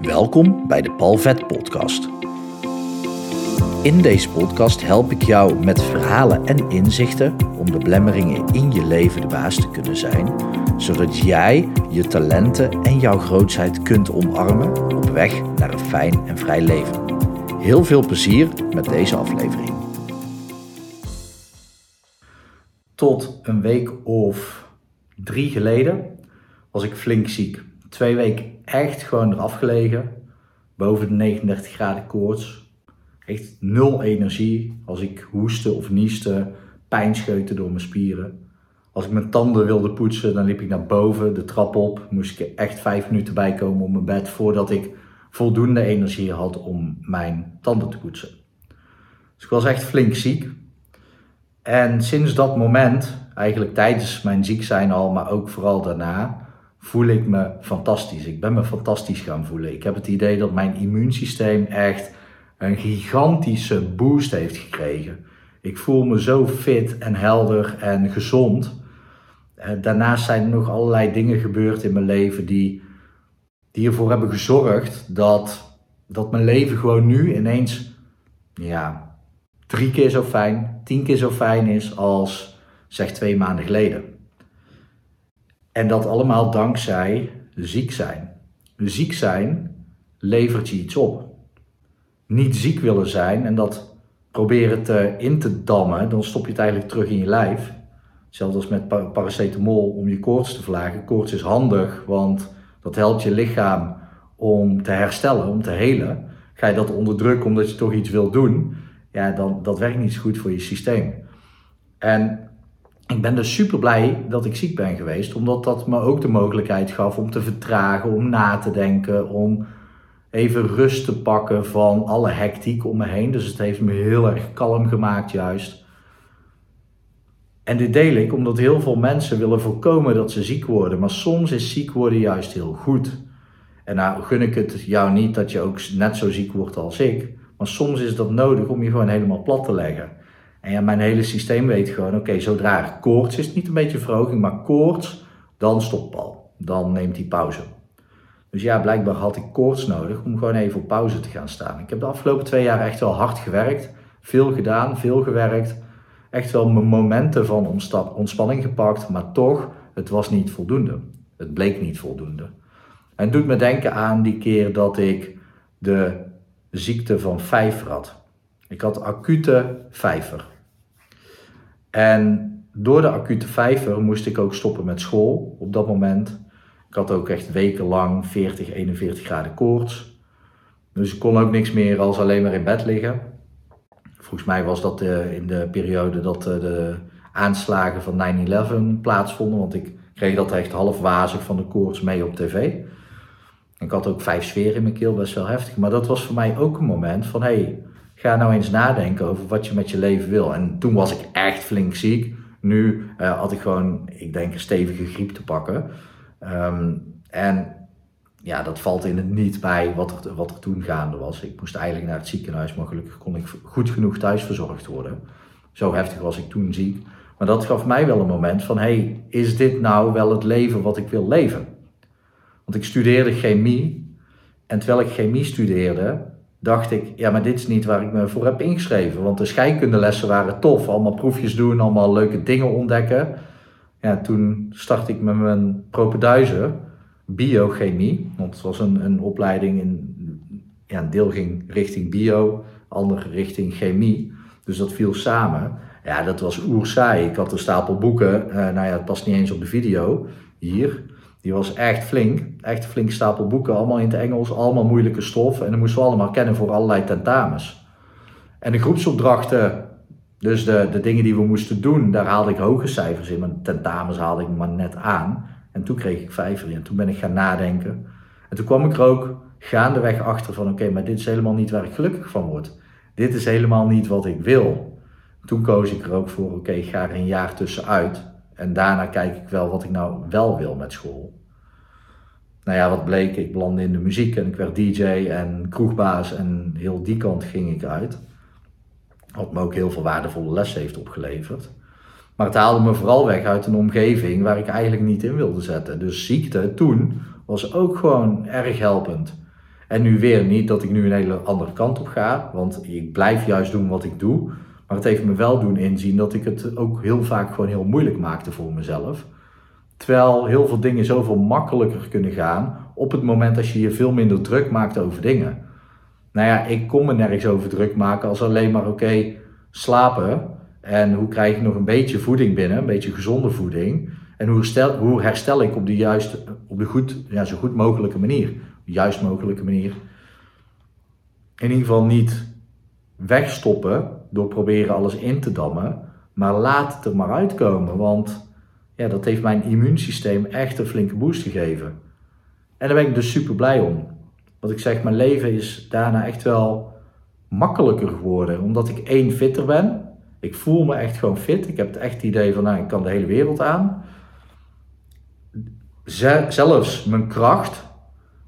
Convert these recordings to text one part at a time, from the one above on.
Welkom bij de Palvet Podcast. In deze podcast help ik jou met verhalen en inzichten om de blemmeringen in je leven de baas te kunnen zijn, zodat jij je talenten en jouw grootheid kunt omarmen op weg naar een fijn en vrij leven. Heel veel plezier met deze aflevering. Tot een week of drie geleden was ik flink ziek. Twee weken echt gewoon eraf gelegen. Boven de 39 graden koorts. Echt nul energie. Als ik hoestte of nieste, pijnscheuten door mijn spieren. Als ik mijn tanden wilde poetsen, dan liep ik naar boven, de trap op. Moest ik echt vijf minuten bijkomen op mijn bed voordat ik voldoende energie had om mijn tanden te poetsen. Dus ik was echt flink ziek. En sinds dat moment, eigenlijk tijdens mijn ziek zijn al, maar ook vooral daarna, voel ik me fantastisch. Ik ben me fantastisch gaan voelen. Ik heb het idee dat mijn immuunsysteem echt een gigantische boost heeft gekregen. Ik voel me zo fit en helder en gezond. Eh, daarnaast zijn er nog allerlei dingen gebeurd in mijn leven die, die ervoor hebben gezorgd dat, dat mijn leven gewoon nu ineens ja, drie keer zo fijn, tien keer zo fijn is als zeg twee maanden geleden. En dat allemaal dankzij ziek zijn. Ziek zijn levert je iets op. Niet ziek willen zijn en dat proberen te in te dammen, dan stop je het eigenlijk terug in je lijf. Zelfs als met paracetamol om je koorts te verlagen. Koorts is handig, want dat helpt je lichaam om te herstellen, om te helen. Ga je dat onderdrukken omdat je toch iets wil doen, ja, dan dat werkt niet zo goed voor je systeem. En ik ben dus super blij dat ik ziek ben geweest, omdat dat me ook de mogelijkheid gaf om te vertragen, om na te denken, om even rust te pakken van alle hectiek om me heen. Dus het heeft me heel erg kalm gemaakt juist. En dit deel ik omdat heel veel mensen willen voorkomen dat ze ziek worden, maar soms is ziek worden juist heel goed. En nou gun ik het jou niet dat je ook net zo ziek wordt als ik, maar soms is dat nodig om je gewoon helemaal plat te leggen. En mijn hele systeem weet gewoon, oké, zodra koorts is, niet een beetje verhoging, maar koorts, dan stopt Paul. Dan neemt hij pauze. Dus ja, blijkbaar had ik koorts nodig om gewoon even op pauze te gaan staan. Ik heb de afgelopen twee jaar echt wel hard gewerkt. Veel gedaan, veel gewerkt. Echt wel mijn momenten van ontspanning gepakt, maar toch, het was niet voldoende. Het bleek niet voldoende. En het doet me denken aan die keer dat ik de ziekte van vijver had. Ik had acute vijver. En door de acute vijver moest ik ook stoppen met school op dat moment. Ik had ook echt wekenlang 40, 41 graden koorts. Dus ik kon ook niks meer als alleen maar in bed liggen. Volgens mij was dat uh, in de periode dat uh, de aanslagen van 9-11 plaatsvonden. Want ik kreeg dat echt half wazig van de koorts mee op tv. Ik had ook vijf sferen in mijn keel, best wel heftig. Maar dat was voor mij ook een moment van... Hey, ga nou eens nadenken over wat je met je leven wil. En toen was ik echt flink ziek. Nu uh, had ik gewoon, ik denk, een stevige griep te pakken. Um, en ja, dat valt in het niet bij wat er, wat er toen gaande was. Ik moest eigenlijk naar het ziekenhuis, maar gelukkig kon ik goed genoeg thuis verzorgd worden. Zo heftig was ik toen ziek. Maar dat gaf mij wel een moment van, hey, is dit nou wel het leven wat ik wil leven? Want ik studeerde chemie. En terwijl ik chemie studeerde, dacht ik, ja, maar dit is niet waar ik me voor heb ingeschreven. Want de scheikundelessen waren tof, allemaal proefjes doen, allemaal leuke dingen ontdekken. Ja, toen startte ik met mijn propeduizen, biochemie. Want het was een, een opleiding, in, ja, een deel ging richting bio, ander richting chemie. Dus dat viel samen. Ja, dat was oerzaai. Ik had een stapel boeken, uh, nou ja, het past niet eens op de video hier. Die was echt flink, echt een flinke stapel boeken, allemaal in het Engels, allemaal moeilijke stof. En dan moesten we allemaal kennen voor allerlei tentamens. En de groepsopdrachten, dus de, de dingen die we moesten doen, daar haalde ik hoge cijfers in. Maar tentamens haalde ik maar net aan. En toen kreeg ik vijver en toen ben ik gaan nadenken. En toen kwam ik er ook gaandeweg achter van oké, maar dit is helemaal niet waar ik gelukkig van word. Dit is helemaal niet wat ik wil. Toen koos ik er ook voor, oké, ik ga er een jaar tussenuit. En daarna kijk ik wel wat ik nou wel wil met school. Nou ja, wat bleek, ik belandde in de muziek en ik werd DJ en kroegbaas en heel die kant ging ik uit. Wat me ook heel veel waardevolle lessen heeft opgeleverd. Maar het haalde me vooral weg uit een omgeving waar ik eigenlijk niet in wilde zetten. Dus ziekte toen was ook gewoon erg helpend. En nu weer niet dat ik nu een hele andere kant op ga, want ik blijf juist doen wat ik doe. Maar het heeft me wel doen inzien dat ik het ook heel vaak gewoon heel moeilijk maakte voor mezelf. Terwijl heel veel dingen zoveel makkelijker kunnen gaan op het moment als je je veel minder druk maakt over dingen. Nou ja, ik kon me nergens over druk maken als alleen maar oké, slapen. En hoe krijg ik nog een beetje voeding binnen, een beetje gezonde voeding. En hoe herstel, hoe herstel ik op de juiste, op de goed, ja, zo goed mogelijke manier, juist mogelijke manier. In ieder geval niet wegstoppen door proberen alles in te dammen, maar laat het er maar uitkomen. Want ja, dat heeft mijn immuunsysteem echt een flinke boost gegeven. En daar ben ik dus super blij om. Want ik zeg, mijn leven is daarna echt wel makkelijker geworden. Omdat ik één fitter ben. Ik voel me echt gewoon fit. Ik heb het echt idee van, nou, ik kan de hele wereld aan. Zelfs mijn kracht.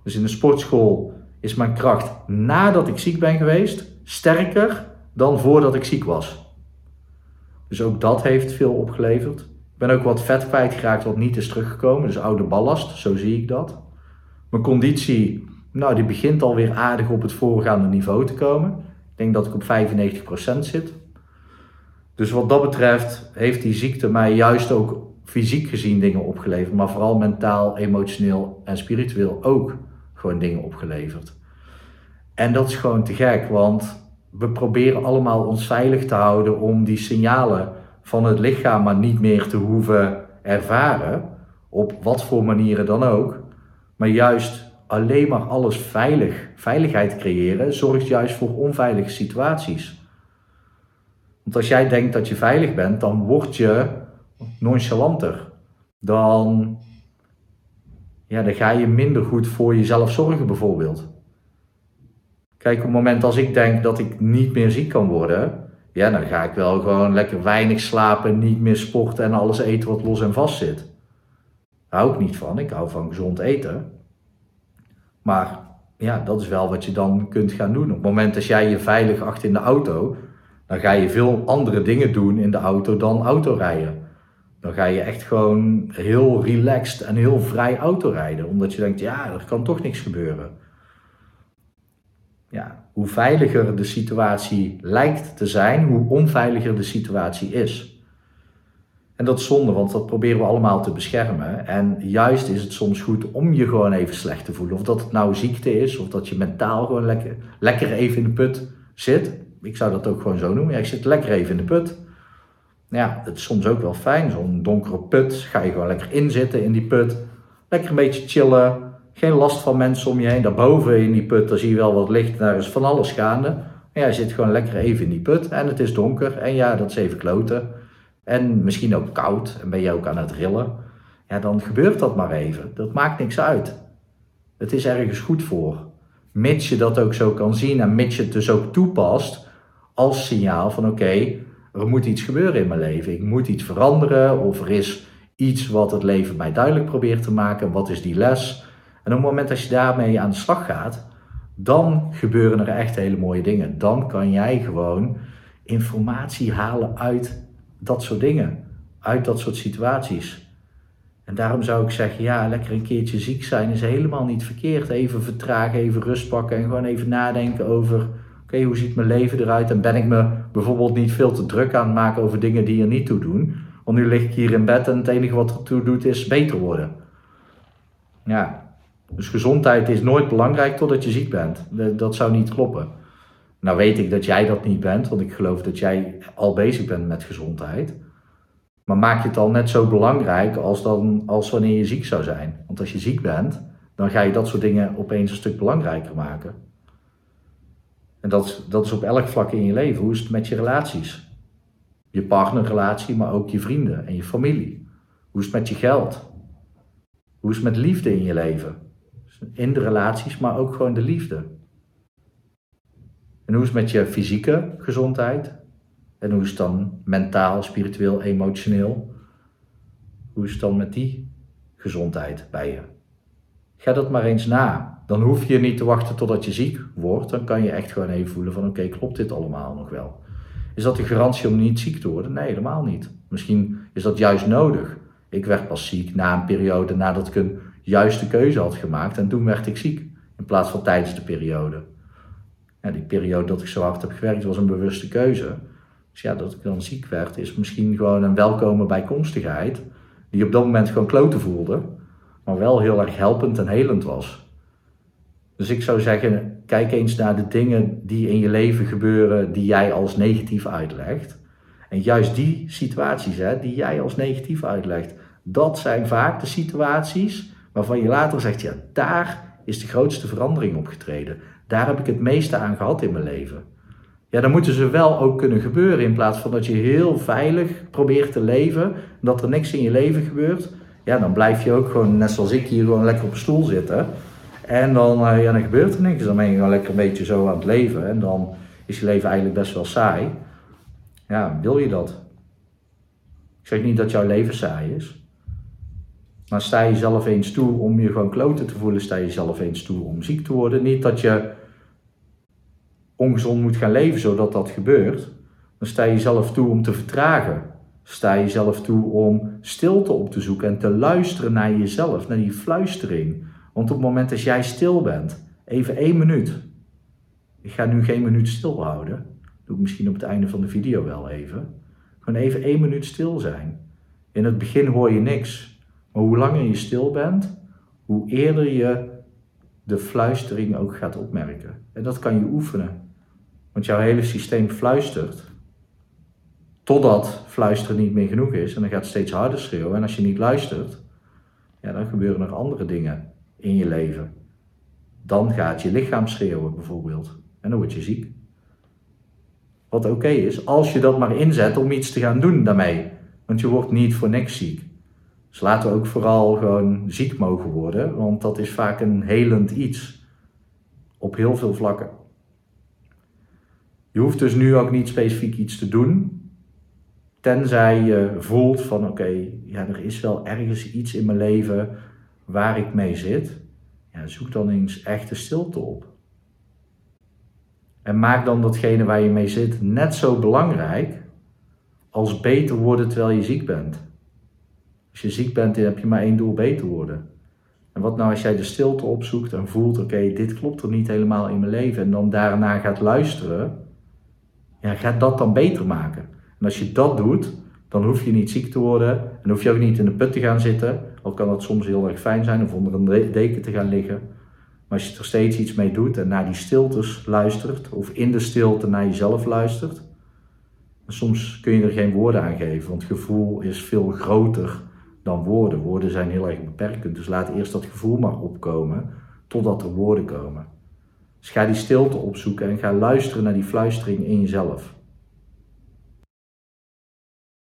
Dus in de sportschool is mijn kracht nadat ik ziek ben geweest sterker dan voordat ik ziek was. Dus ook dat heeft veel opgeleverd. Ik ben ook wat vet kwijtgeraakt wat niet is teruggekomen. Dus oude ballast, zo zie ik dat. Mijn conditie, nou die begint alweer aardig op het voorgaande niveau te komen. Ik denk dat ik op 95% zit. Dus wat dat betreft heeft die ziekte mij juist ook fysiek gezien dingen opgeleverd. Maar vooral mentaal, emotioneel en spiritueel ook gewoon dingen opgeleverd. En dat is gewoon te gek, want we proberen allemaal ons veilig te houden om die signalen van het lichaam maar niet meer te hoeven ervaren, op wat voor manieren dan ook. Maar juist alleen maar alles veilig, veiligheid creëren, zorgt juist voor onveilige situaties. Want als jij denkt dat je veilig bent, dan word je nonchalanter. Dan, ja, dan ga je minder goed voor jezelf zorgen, bijvoorbeeld. Kijk, op het moment als ik denk dat ik niet meer ziek kan worden, ja, dan ga ik wel gewoon lekker weinig slapen, niet meer sporten en alles eten wat los en vast zit. Daar hou ik niet van. Ik hou van gezond eten. Maar ja, dat is wel wat je dan kunt gaan doen. Op het moment dat jij je veilig achter in de auto, dan ga je veel andere dingen doen in de auto dan autorijden. Dan ga je echt gewoon heel relaxed en heel vrij autorijden. Omdat je denkt, ja, er kan toch niks gebeuren ja, hoe veiliger de situatie lijkt te zijn, hoe onveiliger de situatie is. En dat is zonde, want dat proberen we allemaal te beschermen. En juist is het soms goed om je gewoon even slecht te voelen. Of dat het nou ziekte is, of dat je mentaal gewoon lekker, lekker even in de put zit. Ik zou dat ook gewoon zo noemen. Ja, ik zit lekker even in de put. Ja, het is soms ook wel fijn. Zo'n donkere put, ga je gewoon lekker inzitten in die put. Lekker een beetje chillen geen last van mensen om je heen. Daarboven in die put, daar zie je wel wat licht. Daar is van alles gaande. Maar jij zit gewoon lekker even in die put. En het is donker. En ja, dat is even kloten. En misschien ook koud. En ben je ook aan het rillen. Ja, dan gebeurt dat maar even. Dat maakt niks uit. Het is ergens goed voor. Mits je dat ook zo kan zien. En mits je het dus ook toepast. Als signaal van oké, er moet iets gebeuren in mijn leven. Ik moet iets veranderen. Of er is iets wat het leven mij duidelijk probeert te maken. Wat is die les? En op het moment dat je daarmee aan de slag gaat, dan gebeuren er echt hele mooie dingen. Dan kan jij gewoon informatie halen uit dat soort dingen, uit dat soort situaties. En daarom zou ik zeggen, ja, lekker een keertje ziek zijn is helemaal niet verkeerd. Even vertragen, even rust pakken en gewoon even nadenken over, oké, hoe ziet mijn leven eruit? En ben ik me bijvoorbeeld niet veel te druk aan het maken over dingen die er niet toe doen? Want nu lig ik hier in bed en het enige wat er toe doet is beter worden. Ja, dus gezondheid is nooit belangrijk totdat je ziek bent. Dat zou niet kloppen. Nou weet ik dat jij dat niet bent, want ik geloof dat jij al bezig bent met gezondheid. Maar maak je het al net zo belangrijk als, dan, als wanneer je ziek zou zijn. Want als je ziek bent, dan ga je dat soort dingen opeens een stuk belangrijker maken. En dat, dat is op elk vlak in je leven. Hoe is het met je relaties? Je partnerrelatie, maar ook je vrienden en je familie. Hoe is het met je geld? Hoe is het met liefde in je leven? In de relaties, maar ook gewoon de liefde. En hoe is het met je fysieke gezondheid? En hoe is het dan mentaal, spiritueel, emotioneel? Hoe is het dan met die gezondheid bij je? Ga dat maar eens na. Dan hoef je niet te wachten totdat je ziek wordt. Dan kan je echt gewoon even voelen van oké, klopt dit allemaal nog wel? Is dat de garantie om niet ziek te worden? Nee, helemaal niet. Misschien is dat juist nodig. Ik werd pas ziek na een periode nadat ik een juiste keuze had gemaakt en toen werd ik ziek. in plaats van tijdens de periode. Ja, die periode dat ik zo hard heb gewerkt was een bewuste keuze. Dus ja, dat ik dan ziek werd, is misschien gewoon een welkome bijkomstigheid, die op dat moment gewoon kloten voelde, maar wel heel erg helpend en helend was. Dus ik zou zeggen, kijk eens naar de dingen die in je leven gebeuren, die jij als negatief uitlegt. En juist die situaties hè, die jij als negatief uitlegt, dat zijn vaak de situaties waarvan je later zegt, ja, daar is de grootste verandering opgetreden. Daar heb ik het meeste aan gehad in mijn leven. Ja, dan moeten ze wel ook kunnen gebeuren in plaats van dat je heel veilig probeert te leven, dat er niks in je leven gebeurt. Ja, dan blijf je ook gewoon, net zoals ik hier, gewoon lekker op een stoel zitten. En dan, uh, ja, dan gebeurt er niks. Dan ben je gewoon lekker een beetje zo aan het leven. En dan is je leven eigenlijk best wel saai. Ja, wil je dat? Ik zeg niet dat jouw leven saai is. Maar sta je zelf eens toe om je gewoon kloten te voelen, sta je zelf eens toe om ziek te worden. Niet dat je ongezond moet gaan leven zodat dat gebeurt. Dan sta je zelf toe om te vertragen. Sta je zelf toe om stilte op te zoeken en te luisteren naar jezelf, naar die fluistering. Want op het moment dat jij stil bent, even één minuut. Ik ga nu geen minuut stilhouden. Doe ik misschien op het einde van de video wel even. Gewoon even één minuut stil zijn. In het begin hoor je niks. Maar hoe langer je stil bent, hoe eerder je de fluistering ook gaat opmerken. En dat kan je oefenen. Want jouw hele systeem fluistert. Totdat fluisteren niet meer genoeg is. En dan gaat het steeds harder schreeuwen. En als je niet luistert, ja, dan gebeuren er andere dingen in je leven. Dan gaat je lichaam schreeuwen bijvoorbeeld. En dan word je ziek. Wat oké is, als je dat maar inzet om iets te gaan doen daarmee. Want je wordt niet voor niks ziek. Dus laten we ook vooral gewoon ziek mogen worden, want dat is vaak een helend iets. Op heel veel vlakken. Je hoeft dus nu ook niet specifiek iets te doen, tenzij je voelt van oké, ja, er is wel ergens iets in mijn leven waar ik mee zit. Ja, zoek dan eens echte stilte op. En maak dan datgene waar je mee zit net zo belangrijk als beter worden terwijl je ziek bent. Als je ziek bent, dan heb je maar één doel, beter worden. En wat nou als jij de stilte opzoekt en voelt, oké, dit klopt er niet helemaal in mijn leven. En dan daarna gaat luisteren, ja, gaat dat dan beter maken. En als je dat doet, dan hoef je niet ziek te worden. En hoef je ook niet in de put te gaan zitten. Al kan dat soms heel erg fijn zijn, of onder een deken te gaan liggen. Maar als je er steeds iets mee doet en naar die stiltes luistert, of in de stilte naar jezelf luistert, soms kun je er geen woorden aan geven, want gevoel is veel groter dan woorden. Woorden zijn heel erg beperkend, dus laat eerst dat gevoel maar opkomen totdat er woorden komen. Dus ga die stilte opzoeken en ga luisteren naar die fluistering in jezelf.